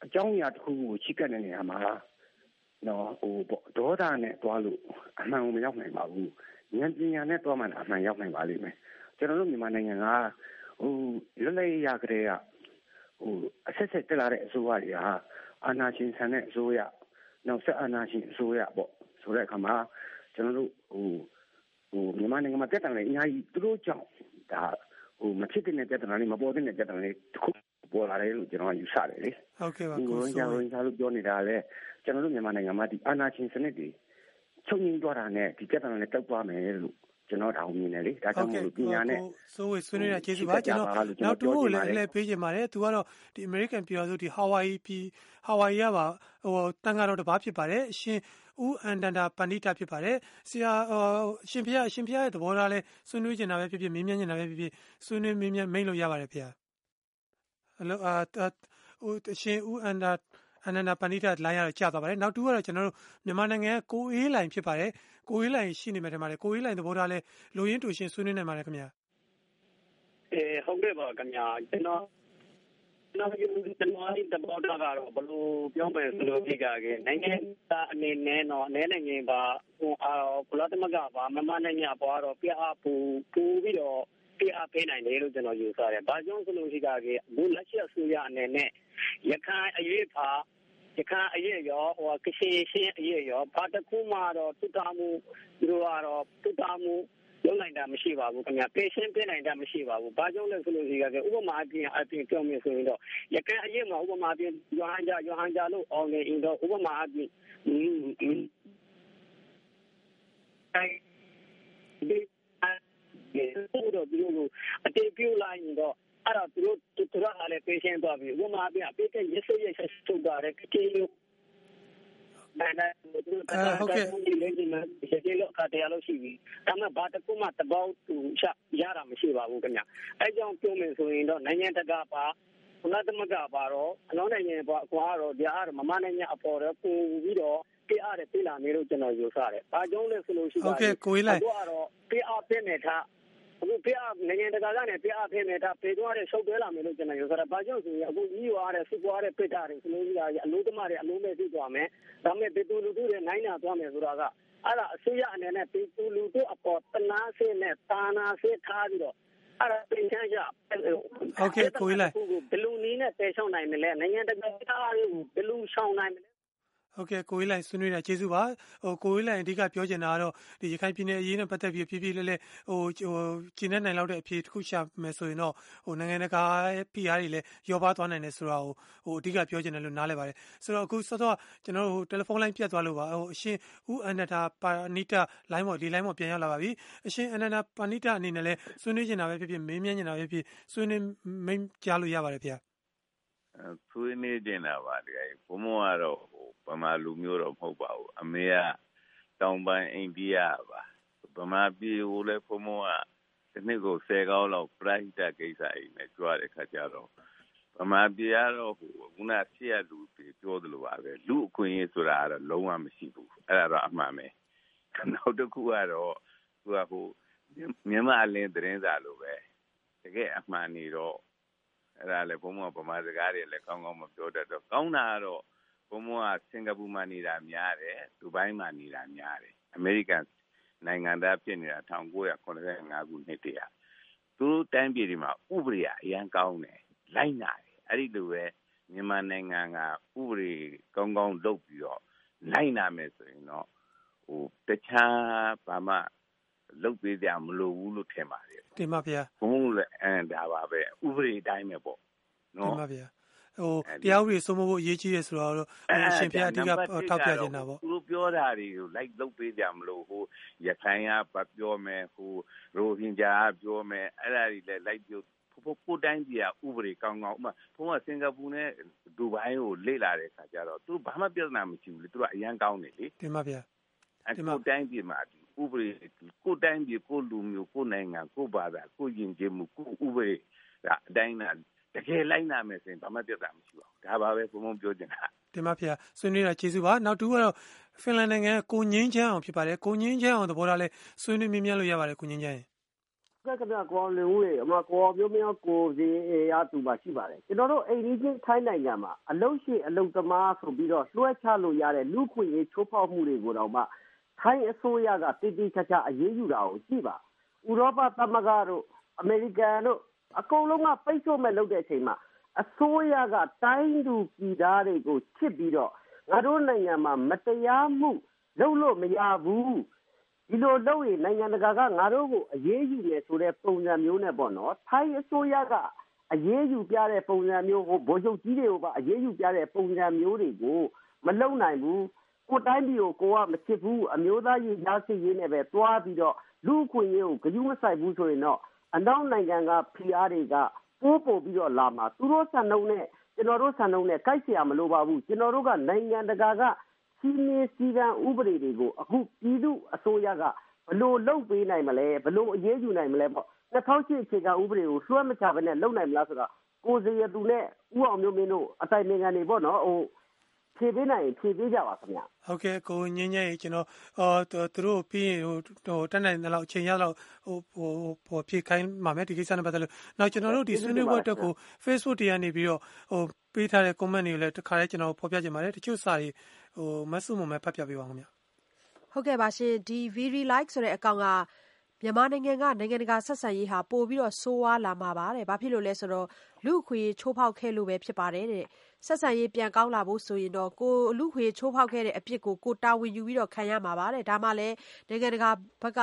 အကြောင်းအရာတစ်ခုကိုချိကတ်တဲ့နေရာမှာနော်ဟိုပေါ့ဒေါသနဲ့တွားလို့အမှန်ကိုမရောက်နိုင်ပါဘူးဉာဏ်ပညာနဲ့တွားမှအမှန်ရောက်နိုင်ပါလိမ့်မယ်ကျွန်တော်တို့မြန်မာနိုင်ငံကဟိုလွတ်လပ်ရကြတဲ့ကဟိုအဆက်ဆက်တက်လာတဲ့အစိုးရတွေဟာ အာဏာရှင်ဆန်တဲ့အစိုးရနောက်ဆက်အာဏာရှင်အစိုးရပေါ့ဆိုတဲ့အခါမှာကျွန်တော်တို့ဟိုဟိုမြန်မာနိုင်ငံမှာတက်တယ်လေအများကြီးသူတို့ကြောင့်ဒါဟိုမဖြစ်တဲ့ပြဿနာလေးမပေါ်တဲ့ပြဿနာလေးတစ်ခုပေါ်လာတယ်လို့ကျွန်တော်ကယူဆတယ်လေဟုတ်ကဲ့ပါကိုရိုနာဗိုင်းရပ်စ်လို့ပြောနေတာလေကျွန်တော်တို့မြန်မာနိုင်ငံမှာဒီအာဏာရှင်စနစ်တွေချုပ်ငြိမ်းသွားတာနဲ့ဒီပြဿနာနဲ့တောက်သွားမယ်လို့ ကျွန်တော်တောင်းမြင်တယ်လေဒါကြောင့်မို့လို့ပညာနဲ့ဆိုဝေဆွေးနွေးတာကျေးဇူးပါကျွန်တော်နောက်တူကိုလည်းလည်းပေးချင်ပါတယ်သူကတော့ဒီ American ပြည်တော်စုဒီ Hawaii ပြည် Hawaii ကပါဟိုတန်ကတော့တပါးဖြစ်ပါတယ်အရှင်ဦးအန်တန်တာပဏိတာဖြစ်ပါတယ်ဆရာအရှင်ဖျားအရှင်ဖျားရဲ့သဘောထားလဲဆွေးနွေးချင်တာပဲဖြစ်ဖြစ်မင်းမြန်းချင်တာပဲဖြစ်ဖြစ်ဆွေးနွေးမင်းမြန်းမိတ်လို့ရပါတယ်ဖေ။ဟယ်လိုအာဟိုအရှင်ဦးအန်တာ အနန္ဒပဏိတလိုင်းကတော့ကြာသွားပါတယ်နောက်တူကတော့ကျွန်တော်တို့မြန်မာနိုင်ငံကိုအေးလိုင်ဖြစ်ပါတယ်ကိုအေးလိုင်ရှိနေမယ်ထင်ပါတယ်ကိုအေးလိုင်သဘောထားလဲလူရင်းတူရှင်ဆွေးနွေးနိုင်ပါတယ်ခင်ဗျာအဲဟုတ်ကဲ့ပါခင်ဗျာကျွန်တော်နောက်ယူကျွန်တော်ဒီတဘောတာကတော့ဘလို့ပြောမယ်ဆိုလို့ဒီကကနိုင်ငံသားအနေနဲ့တော့အနေနဲ့ငင်ပါဟိုအာကုလသမဂ္ဂပါမမနိုင်ငံပေါ်တော့ပြအပူပူပြီးတော့ပြအပေးနိုင်တယ်လို့ကျွန်တော်ယူဆတယ်။ဘာကြောင့်ဆိုလို့ဒီကကဘူးလက်ရှိအစိုးရအနေနဲ့ ရခိုင်အရေးပါရခိုင်အရေးရောဟိုကချင်ရှင်းအရေးရောဘာတခုမှတော့တုတာမှုသူတို့ကတော့တုတာမှုလုံးနိုင်တာမရှိပါဘူးခင်ဗျာပေရှင်းပြနိုင်တာမရှိပါဘူးဘာကြောင့်လဲဆိုလို့ဒီကဥပမာအပြင်အပြင်ပြောမယ်ဆိုရင်တော့ရကဲအရေးမှာဥပမာအပြင်ယောဟန်ဂျာယောဟန်ဂျာလို့အော်နေရင်တော့ဥပမာအပြင်အဲဒီတော့ဒီလိုအတေးပြလိုက်ရင်တော့ အဲ့တော့သူတို့သူတို့ကလည်းပေရှင်းသွားပြီဥပမာအပြင်အပိတ်ကရစ်ဆွရဆက်ထုတ်တာတဲ့ကေလို့နိုင်တယ်ဟုတ်ကဲ့ဒီလေးဒီမှာရှင်းလို့ခါတရားလို့ရှိပြီဒါမှဘာတကူမှတပေါင်းသူချရတာမရှိပါဘူးခင်ဗျအဲကြောင့်ပြောမယ်ဆိုရင်တော့နိုင်ငံတကာပါဘုရားသမဂပါတော့အလုံးနိုင်ငံပေါ့အကွာတော့ဒီအားမမနိုင်ငံအပေါ်တော့ပုံပြီးတော့ပြအားတယ်ပြလာနေလို့ကျွန်တော်ယူဆတယ်။ဘာကြောင့်လဲဆိုလို့ရှိတာဟုတ်ကဲ့ကိုကြီးလိုက်တော့ပြအားပြနေထား အခုပြအနိုင်ငံတကာကနေပြအဖေးနေတာပေသွားတဲ့ရှုပ်သွဲလာမယ်လို့ကျွန်တော်ပြောတာ။ဘာကြောင့်ဆိုရင်အခုကြီးရွာတဲ့စုပွားတဲ့ပိတ်တာတွေစလုံးကြီးအလို့သမားတွေအလုံးမဲ့သိသွားမယ်။ဒါပေမဲ့ပေတူလူတို့တွေနိုင်နာသွားမယ်ဆိုတာကအဲ့ဒါအစိုးရအနေနဲ့ပေတူလူတို့အပေါ်တနာစေနဲ့တာနာစေထားပြီးတော့အဲ့ဒါပြင်ချမ်းကြဟုတ်ကဲ့ကိုကြီးလိုက်ဘလူနီးနဲ့တဲဆောင်နိုင်မလဲနိုင်ငံတကာအားတွေကိုဘလူဆောင်နိုင်မလဲ ဟုတ်ကဲ့ကိုဝေးလိုင်ဆွေးနွေးတာကျေးဇူးပါဟိုကိုဝေးလိုင်အဓိကပြောချင်တာကတော့ဒီရခိုင်ပြည်နယ်အရေးနဲ့ပတ်သက်ပြီးဖြည်းဖြည်းလေးလေးဟိုဟိုကျင်းနေနိုင်လောက်တဲ့အဖြေတစ်ခုရှာမယ်ဆိုရင်တော့ဟိုနိုင်ငံတကာဖိအားတွေလည်းရောပါသွားနိုင်တယ်ဆိုတာကိုဟိုအဓိကပြောချင်တယ်လို့နားလည်ပါတယ်ဆိုတော့အခုစောစောကျွန်တော်တို့တယ်လီဖုန်းလိုင်းပြတ်သွားလို့ပါဟိုအရှင်ဦးအန္တတာပါနီတာလိုင်းပေါ်ဒီလိုင်းပေါ်ပြန်ရောက်လာပါပြီအရှင်အန္တတာပါနီတာအနေနဲ့လည်းဆွေးနွေးချင်တာပဲဖြစ်ဖြစ်မေးမြန်းချင်တာပဲဖြစ်ဆွေးနွေးမိတ်ကြားလို့ရပါတယ်ဗျာဆွေးနွေးနေတာပါတကယ်ဘုံမောကတော့ ဗမာလူမျိုးတော့မဟုတ်ပါဘူးအမေကတောင်ပိုင်းအိန္ဒိယပါဗမာပြည်ကိုလည်းဘုံမောကဒီနှစ်ကို10ကောင်းလောက်ပြိုက်တာကိစ္စအိမ်နဲ့ကြွားတဲ့ခါကျတော့ဗမာပြည်ကတော့ဟိုခုနဆရာလူပြောသလိုပါပဲလူအခွင့်အရေးဆိုတာကတော့လုံးဝမရှိဘူးအဲ့ဒါတော့အမှန်ပဲနောက်တစ်ခုကတော့သူကဟိုမြန်မာအလင်းသတင်းစာလိုပဲတကယ်အမှန်နေတော့အဲ့ဒါလည်းဘုံမဗမာစကားတွေလည်းကောင်းကောင်းမပြောတတ်တော့ကောင်းတာကတော့ ဘုံမကစင်ကာပူမှာနေတာများတယ်ဒူဘိုင်းမှာနေတာများတယ်အမေရိကန်နိုင်ငံသားဖြစ်နေတာ1985ခုနှစ်တည်းอ่ะသူတို့တိုင်းပြည်တွေမှာဥပဒေအရန်ကောင်းတယ်လိုက်နာတယ်အဲ့ဒီလိုပဲမြန်မာနိုင်ငံကဥပဒေကောင်းကောင်းလုပ်ပြီးတော့လိုက်နာမယ်ဆိုရင်တော့ဟိုတခြားဘာမှလုပ်ပေးကြမလိုဘူးလို့ထင်ပါတယ်တင်ပါဗျာဘုံလည်းအဲဒါပါပဲဥပဒေတိုင်းပဲပေါ့နော်တင်ပါဗျာ ဟိုတရားဥပဒေစိုးမိုးဖို့အရေးကြီးတယ်ဆိုတော့အရှင်ဖျားအဓိကထောက်ပြနေတာပေါ့သူတို့ပြောတာတွေကိုလိုက်လုပ်ပေးကြမလို့ဟိုရခိုင်ကပြောမယ်ဟိုရိုဟင်ဂျာကပြောမယ်အဲ့ဒါတွေလည်းလိုက်ပြောဖို့ကိုတိုင်းပြည်ကဥပဒေကောင်းကောင်းဥပမာဘုံကစင်ကာပူနဲ့ဒူဘိုင်းကိုလေ့လာတဲ့အခါကျတော့သူဘာမှပြဿနာမရှိဘူးလေသူတို့အရန်ကောင်းတယ်လေတင်ပါဗျာဒီမှာတိုင်းပြည်မှာဥပဒေကိုတိုင်းပြည်ကိုလူမျိုးကိုနိုင်ငံကိုဘာသာကိုယဉ်ကျေးမှုကိုဥပဒေဒါအတိုင်းနာ တကယ်လိုက်နာမယ်ဆိုရင်ဘာမှပြဿနာမရှိပါဘူးဒါပါပဲဘုံဘုံပြောချင်တာတင်ပါဗျာဆွေးနွေးတာကျေးဇူးပါနောက်တူကတော့ဖင်လန်နိုင်ငံကိုငင်းချမ်းအောင်ဖြစ်ပါတယ်ကိုငင်းချမ်းအောင်သဘောထားလဲဆွေးနွေးမြင်မြန်လို့ရပါတယ်ကိုငင်းချမ်းကဲကဗျာကောလင်ဦးရေအမကောမျိုးမျိုးကိုစီအေရတူပါရှိပါတယ်ကျွန်တော်တို့အိန္ဒိချင်းထိုင်းနိုင်ငံမှာအလုတ်ရှိအလုတ်သမားဆိုပြီးတော့လွှဲချလို့ရတဲ့လူခွင့်ရေးချိုးဖောက်မှုတွေကိုတော့မှထိုင်းအစိုးရကတည်တည်ချာချာအရေးယူတာကိုကြည့်ပါဥရောပသမဂ္ဂတို့အမေရိကန်တို့ အကုန်လုံးကပိတ်ဆို့မဲ့လုပ်တဲ့အချိန်မှာအစိုးရကတိုင်းသူပြည်သားတွေကိုချစ်ပြီးတော့ငါတို့နိုင်ငံမှာမတရားမှုလုပ်လို့မရဘူးဒီလိုလုပ်ရင်နိုင်ငံတကာကငါတို့ကိုအရေးယူမယ်ဆိုတဲ့ပုံစံမျိုးနဲ့ပေါ့နော်ထိုင်းအစိုးရကအရေးယူပြတဲ့ပုံစံမျိုးဟိုဗိုလ်ချုပ်ကြီးတွေကိုပါအရေးယူပြတဲ့ပုံစံမျိုးတွေကိုမလုံနိုင်ဘူးကိုတိုင်းပြည်ကိုကိုကမချစ်ဘူးအမျိုးသားရေးရားစစ်ရေးနဲ့ပဲတွားပြီးတော့လူခွင့်ရေးကိုဂရုမစိုက်ဘူးဆိုရင်တော့ အနောက်နိုင်ငံကဖိအားတွေကပိုးပို့ပြီးတော့လာမှာသူတို့စံနှုန်းနဲ့ကျွန်တော်တို့စံနှုန်းနဲ့ကိုက်เสียမလိုပါဘူးကျွန်တော်တို့ကနိုင်ငံတကာကစီမင်းစည်းကမ်းဥပဒေတွေကိုအခုပြည်သူအစိုးရကဘလို့လုတ်ပေးနိုင်မလဲဘလို့အရေးယူနိုင်မလဲပေါ့2008အခြေခံဥပဒေကိုလွှဲမချဘဲနဲ့လုံနိုင်မလားဆိုတော့ကိုစီရသူနဲ့ဥအောင်မျိုးမင်းတို့အတိုင်ပင်ခံတွေပေါ့နော်ဟို ဖြေပေးနိုင်ရင်ဖြေပေးကြပါခင်ဗျဟုတ်ကဲ့ကိုငင်းငယ်ကျွန်တော်အော်သူတို့ပြီးရင်ဟိုဟိုတက်နိုင်တဲ့လောက်အချိန်ရတော့ဟိုဟိုဟိုဖြေခိုင်းမှာမယ်ဒီကိစ္စနဲ့ပတ်သက်လို့နောက်ကျွန်တော်တို့ဒီဆွေးနွေးပွဲအတွက်ကို Facebook တရားနေပြီးတော့ဟိုပေးထားတဲ့ comment တွေကိုလည်းတခါလေးကျွန်တော်ဖော်ပြချင်ပါတယ်တချို့စာတွေဟိုမဆုမမဲဖတ်ပြပေးပါဦးခင်ဗျဟုတ်ကဲ့ပါရှင်ဒီ very like ဆိုတဲ့အကောင့်ကမြန်မာနိုင်ငံကနိုင်ငံတကာဆက်ဆံရေးဟာပိုပြီးတော့ဆိုးဝါးလာမှာပါတဲ့။ဘာဖြစ်လို့လဲဆိုတော့လူ့အခွင့်အရေးချိုးဖောက်ခဲ့လို့ပဲဖြစ်ပါတယ်တဲ့။ ဆက်ဆံရေး ပြန်ကောင်းလာဖို့ဆိုရင်တော့ ကိုယ်လူ့အခွင့်အရေး ချိုးဖောက်ခဲ့တဲ့အပြစ်ကို ကိုယ်တာဝန်ယူပြီးတော့ခံရမှာပါတဲ့။ဒါမှလည်း နိုင်ငံတကာဘက်က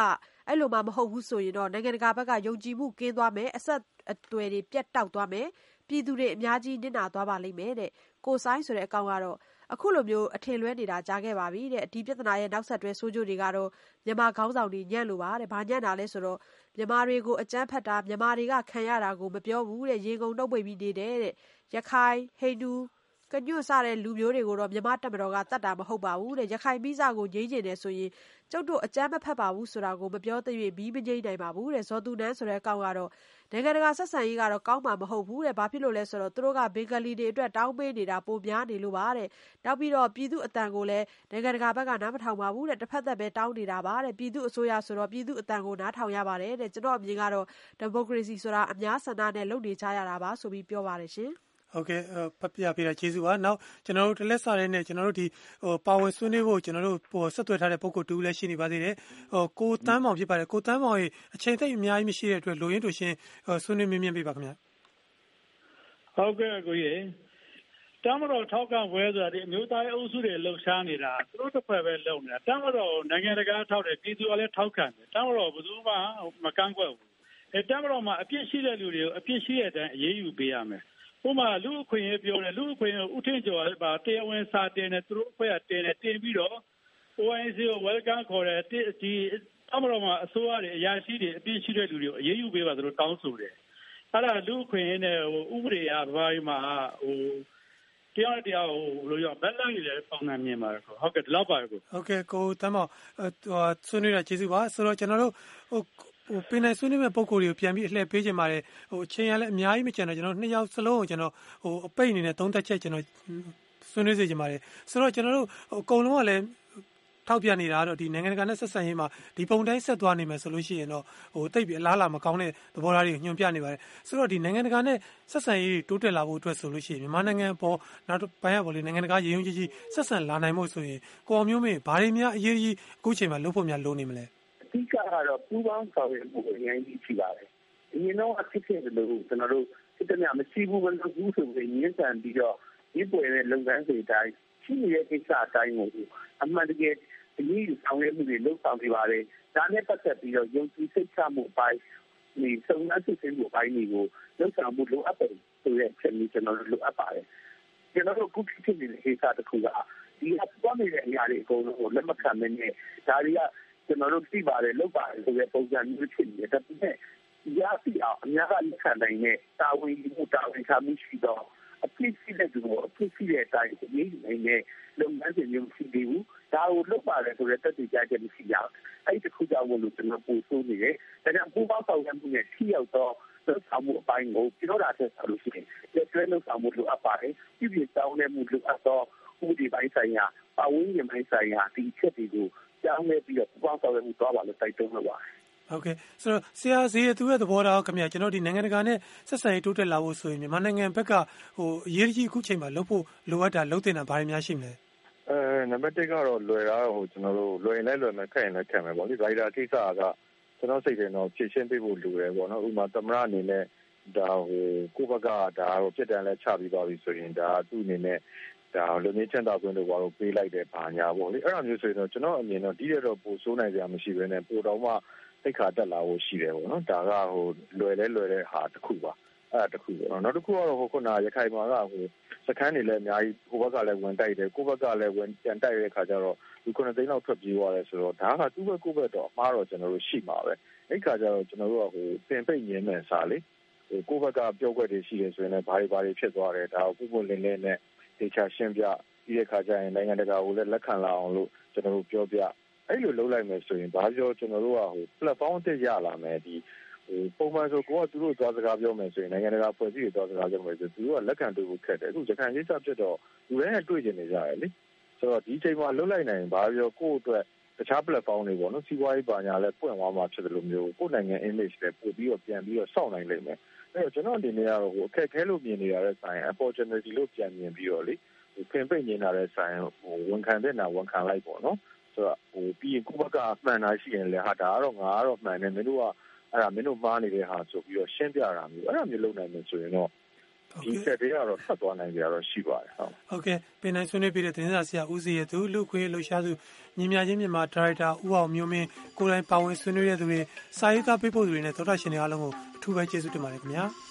အဲလိုမှ မဟုတ်ဘူးဆိုရင်တော့ နိုင်ငံတကာဘက်က ယုံကြည်မှု ကင်းသွားမယ်။အဆက်အသွယ်တွေ ပြတ်တောက်သွားမယ်။ပြည်သူတွေ အများကြီး နစ်နာသွားပါလိမ့်မယ်တဲ့။ကိုဆိုင်းဆိုတဲ့ အကောင့်ကတော့ အခုလိုမျိုးအထင်လွဲနေတာ ကြားခဲ့ပါပြီတဲ့။ဒီပြဿနာရဲ့ နောက်ဆက်တွဲ ဆိုးကျိုးတွေကတော့ မြန်မာခေါင်းဆောင်တွေ ညံ့လို့ပါတဲ့။ဘာညံ့တာလဲဆိုတော့ မြန်မာတွေကို အကြမ်းဖက်တာ၊မြန်မာတွေက ခံရတာကို မပြောဘူးတဲ့။ရေငုံနှုတ်ပိတ်ပြီးနေတယ်တဲ့။ရခိုင်၊ဟိန္ဒူ၊ ကညွန့် စတဲ့ လူမျိုးတွေကိုတော့ မြန်မာ့တပ်မတော်က သတ်တာမဟုတ်ပါဘူးတဲ့။ရခိုင်ကိစ္စကို ငြိမ်းချင်တယ်ဆိုရင် ကျုပ်တို့ အကြမ်းမဖက်ပါဘူးဆိုတာကို မပြောသရွေ့ မီးမငြိမ်းနိုင်ပါဘူးတဲ့။ဇော်သူနန်းဆိုတဲ့ အကောင့်ကတော့ နိုင်ငံတကာဆက်ဆံရေးကတော့ ကောင်းမှာ မဟုတ်ဘူးတဲ့။ဘာဖြစ်လို့လဲဆိုတော့ သူတို့က ဘင်္ဂလီတွေအတွက် တောင်းပေးနေတာ ပိုများနေလို့ပါတဲ့။နောက်ပြီးတော့ ပြည်သူ့အသံကိုလည်း နိုင်ငံတကာဘက်က နားမထောင်ပါဘူးတဲ့။တဖက်သတ်ပဲ တောင်းနေတာပါတဲ့။ပြည်သူ့အစိုးရဆိုတော့ ပြည်သူ့အသံကို နားထောင်ရပါတယ်တဲ့။ကျနော့်အမြင်ကတော့ ဒီမိုကရေစီဆိုတာ အများဆန္ဒနဲ့ လုပ်နေကြရတာပါ ဆိုပြီး ပြောပါတယ်ရှင်။ ဟုတ်ကဲ့ဖတ်ပြပေးတာကျေးဇူးပါနောက်ကျွန်တော်တို့တလက်စာရဲနဲ့ကျွန်တော်တို့ဒီဟိုပါဝင်ဆွေးနွေးဖို့ကျွန်တော်တို့ဟိုဆက်သွယ်ထားတဲ့ပုံကိုတူလည်းရှိနေပါသေးတယ်ဟိုကိုတန်းမောင်ဖြစ်ပါတယ်ကိုတန်းမောင်ရဲ့အချိန်သိပ်အများကြီးမရှိတဲ့အတွက်လိုရင်းတူရှင်ဆွေးနွေးမြင်းမြင်းပေးပါခင်ဗျဟုတ်ကဲ့ကိုကြီးတမတော်ထောက်ကဝဲဆိုတာဒီအမျိုးသားရေးအုပ်စုတွေလှုပ်ရှားနေတာသူတို့တစ်ဖွဲ့ပဲလုပ်နေတာတမတော်နိုင်ငံတကာထောက်တယ်ပြည်သူကလည်းထောက်ခံတယ်တမတော်ဘယ်သူမှမကန့်ကွက်ဘူးအဲတမတော်မှာအပြစ်ရှိတဲ့လူတွေကိုအပြစ်ရှိတဲ့အတိုင်းအရေးယူပေးရမယ် ဥမာ လူအခွင့်အရေးပြောတယ် လူအခွင့်အရေးဥထင်ကျော်ပါတရားဝင်စာတင်တယ် သူတို့အဖွဲ့က တင်တယ် တင်ပြီးတော့ OIC ကို welcome ခေါ်တယ်ဒီအမတော်မှာ အစိုးရတွေ အရာရှိတွေ အပြည့်ရှိတဲ့လူတွေကို အရေးယူပေးပါသူတို့ တောင်းဆိုတယ် အဲ့ဒါ လူအခွင့်အရေးနဲ့ဟိုဥပဒေအဘာမှာဟိုတရားတရားဟိုလိုရဘက်လိုက်လေပုံမှန်မြင်ပါတယ်ဟုတ်ကဲ့ဒီလောက်ပါကိုဟုတ်ကဲ့ကိုတမ်းမောဟိုဆွေးနွေးတာ ကျေးဇူးပါ ဆိုတော့ ကျွန်တော်တို့ဟိုဟို ပင်နိုင်ဆွေးနွေးမဲ့ပုံကိုယ်တွေကိုပြန်ပြီးအလှည့်ပေးချင်ပါတယ်ဟိုအချိန်ရလည်းအများကြီးမကျန်တော့ကျွန်တော်နှစ်ယောက်စလုံးကိုကျွန်တော်ဟိုအပိတ်အနေနဲ့သုံးသက်ချက်ကျွန်တော်ဆွေးနွေးစေချင်ပါတယ်ဆိုတော့ကျွန်တော်တို့အကုန်လုံးကလည်းထောက်ပြနေတာတော့ဒီနိုင်ငံတကာနဲ့ဆက်ဆံရေးမှာဒီပုံတိုင်းဆက်သွားနေမယ်ဆိုလို့ရှိရင်တော့ဟိုတိတ်ပြီးအလားလာမကောင်းတဲ့သဘောထားတွေညွှန်ပြနေပါတယ်ဆိုတော့ဒီနိုင်ငံတကာနဲ့ဆက်ဆံရေးတိုးတက်လာဖို့အတွက်ဆိုလို့ရှိရင်မြန်မာနိုင်ငံပေါ်နောက်ပိုင်းရပေါ်လေနိုင်ငံတကာရေယုံကြည်ကြည်ဆက်ဆံလာနိုင်ဖို့ဆိုရင်ကိုအောင်မျိုးမင်းဘာတွေများအရေးကြီးအခုချိန်မှာလုပ်ဖို့များလိုနေမလဲအ ဓိကကတော့ ပူးပေါင်းဆောင်ရွက်မှုအရင်ကြီးရှိပါတယ်။ဒီတော့အဖြစ်ဖြစ်လို့ကျွန်တော်တို့စစ်တမ်းမရှိဘူး မလို့ဘူးဆိုပြီးညှဉ်းဆန်ပြီးတော့ဒီပွဲနဲ့ လုပ်ငန်းတွေတိုင်း ရှိနေတဲ့ကိစ္စအတိုင်းကို အမှန်တကယ် အရေးယူဆောင်ရွက်မှုတွေ လုပ်ဆောင်နေပါတယ်။ဒါနဲ့ ပတ်သက်ပြီးတော့ ယုံကြည်စိတ်ချမှုအပိုင်းဒီစုံစမ်းစစ်ဆေးမှုအပိုင်းတွေကို လုပ်ဆောင်မှုလိုအပ်တယ်ဆိုတဲ့ချက်မျိုးကျွန်တော်တို့လိုအပ်ပါတယ်။ကျွန်တော်တို့ခုဖြစ်နေတဲ့ ကိစ္စတစ်ခုက ဒီကပေါ်နေတဲ့အရာတွေ အကုန်လုံးကို လက်မခံမနဲ့ ဒါတွေက ကျွန်တော်တို့သိပါတယ်လုပ်ပါတယ်ဆိုတဲ့ပုံစံမျိုးဖြစ်နေတယ်ဒါပေမဲ့ရစီအောင်အများကလက်ခံနိုင်တဲ့တာဝန်ယူမှုတာဝန်ခံမှုရှိတော့အဖြစ်ရှိတဲ့သူကိုအဖြစ်ရှိတဲ့အတိုင်းရေးနိုင်တဲ့လုပ်ငန်းစဉ်မျိုးရှိသေးဘူးဒါကိုလုပ်ပါတယ်ဆိုတဲ့တက်တည်ကြချက်မရှိရဘူးအဲ့ဒီတစ်ခုကြောင့်လို့ကျွန်တော်ပို့ဆိုးနေတယ်ဒါကြောင့်ပူပေါင်းဆောင်ရွက်မှုနဲ့ထိရောက်တော့လုပ်ဆောင်မှုအပိုင်းကိုပြောတာဆက်ဆိုလို့ရှိရင်လက်တွဲလုပ်ဆောင်မှုလိုအပ်ပါတယ်ပြည်ပြည်တောင်းတဲ့မှုလိုအပ်တော့ဥပဒေပိုင်းဆိုင်ရာပဝန်းကျင်ပိုင်းဆိုင်ရာဒီချက်တွေကို ပြောင်းလဲပြီးတော့ ပူပေါင်းဆောင်ရွက်မှု သွားပါလို့ တိုက်တွန်းလိုပါတယ် ဟုတ်ကဲ့ ဆိုတော့ ဆရာဈေးသူရဲ့ သဘောထားခင်ဗျာကျွန်တော်ဒီနိုင်ငံတကာနဲ့ ဆက်ဆံရေး တိုးတက်လာဖို့ဆိုရင် မြန်မာနိုင်ငံဘက်ကဟိုအရေးကြီး အခုချိန်မှာ လုပ်ဖို့ လိုအပ်တာ လုပ်တင်တာ ဘာတွေများ ရှိမလဲအဲနံပါတ်1ကတော့ လွယ်တာဟိုကျွန်တော်တို့လွယ်ရင်လည်း လွယ်မယ် ခက်ရင်လည်း ခက်မယ်ပေါ့လေ ရိုက်တာကိစ္စက ကျွန်တော်စိတ်ထဲတော့ ဖြည့်ရှင်းပေးဖို့ လိုတယ်ပေါ့နော် ဥပမာ သမရအနေနဲ့ဒါဟိုကိုဘကဒါဟိုပြစ်ဒဏ်လဲချပြီးသွားပြီဆိုရင် ဒါ သူ့အနေနဲ့ ဒါလူမျိုးချမ်းသာခွင့်တို့ဘာလို့ပေးလိုက်တဲ့ဘာညာပေါ့လေအဲ့လိုမျိုးဆိုရင်တော့ကျွန်တော်အမြင်တော့ဒီရတော့ပိုဆိုးနိုင်စရာမရှိဘဲနဲ့ပိုတော့မှသိခါတက်လာဖို့ရှိတယ်ပေါ့နော်ဒါကဟိုလွယ်လဲလွယ်တဲ့ဟာတစ်ခုပါအဲ့ဒါတစ်ခုပေါ့နော်နောက်တစ်ခုကတော့ဟိုခုနရခိုင်မှာကဟိုစခန်းတွေလည်းအများကြီးဟိုဘက်ကလည်းဝင်တိုက်တယ်ကိုဘက်ကလည်းဝင်ပြန်တိုက်ရတဲ့ခါကျတော့ဒီခုနှစ်သိန်းလောက်ထွက်ပြေးသွားတယ်ဆိုတော့ဒါကသူ့ဘက်ကိုဘက်တော့အမှားတော့ကျွန်တော်တို့ရှိမှာပဲအဲ့ခါကျတော့ကျွန်တော်တို့ကဟိုပင်ပိတ်ငင်းမယ်စားလေဟိုကိုဘက်ကပြောခွက်တွေရှိတယ်ဆိုရင်လည်းဘာတွေဘာတွေဖြစ်သွားတယ်ဒါကိုပုံပုံလင်းလင်းနဲ့ တေချာရှင်းပြပြီးတဲ့ခါကျရင်နိုင်ငံတကာကိုလည်းလက်ခံလာအောင်လို့ကျွန်တော်တို့ပြောပြအဲ့လိုလုပ်လိုက်မယ်ဆိုရင်ဘာပြောကျွန်တော်တို့ကဟို platform အသစ်ရလာမယ်ဒီဟပုံမှန်ဆိုကိုကသူတို့သွားစကားပြောမယ်ဆိုရင်နိုင်ငံတကာဖွဲ့စည်းတွေသွားစကားပြောမယ်ဆိုသူတို့ကလက်ခံတွေ့ဖို့ခက်တယ်အခုရခိုင်ကိစ္စဖြစ်တော့လူတိုင်းကတွေ့ကျင်နေကြတယ်လေဆိုတော့ဒီချိန်မှာလွတ်လိုက်နိုင်ဘာပြောကိုယ့်အတွက်တခြား platform တွေပေါ့နော်စီးပွားရေးပါညာလဲပွင့်သွားမှာဖြစ်တယ်လို့မျိုးကိုယ်နိုင်ငံ image လဲပို့ပြီးတော့ပြန်ပြီးတော့စောင့်နိုင်လိမ့်မယ် အဲ့တော့ကျွန်တော်အနေနဲ့ကတော့ဟိုအခက်ခဲလို့မြင်နေရတဲ့ဆိုင် opportunity လို့ပြန်မြင်ပြီးတော့လေဟိုပြင်ပိတ်နေတာတဲ့ဆိုင်ဟိုဝန်ခံတဲ့နာဝန်ခံလိုက်ပေါ့နော်ဆိုတော့ဟိုပြီးရင်ကိုယ့်ဘက်ကမှန်တာရှိရင်လည်းဟာဒါကတော့ငါကတော့မှန်တယ်မင်းတို့ကအဲ့ဒါမင်းတို့မှားနေတဲ့ဟာဆိုပြီးတော့ရှင်းပြတာမျိုးအဲ့ဒါမျိုးလုပ်နိုင်မယ်ဆိုရင်တော့ ဒီဆက်တွေကတော့ဆက်သွားနိုင်ကြတော့ရှိပါတယ်ဟုတ်ဟုတ်ကဲ့ပင်နိုင်ဆွေးနွေးပြတဲ့သတင်းစာဆရာဦးစီရဲ့သူလူခွေလှူရှားသူညီမြချင်းမြန်မာဒါရိုက်တာဦးအောင်မျိုးမင်းကိုယ်တိုင်ပါဝင်ဆွေးနွေးတဲ့သူတွေစာရေးသားပေးပို့သူတွေနဲ့သောတာရှင်တွေအားလုံးကိုအထူးပဲကျေးဇူးတင်ပါတယ်ခင်ဗျာ။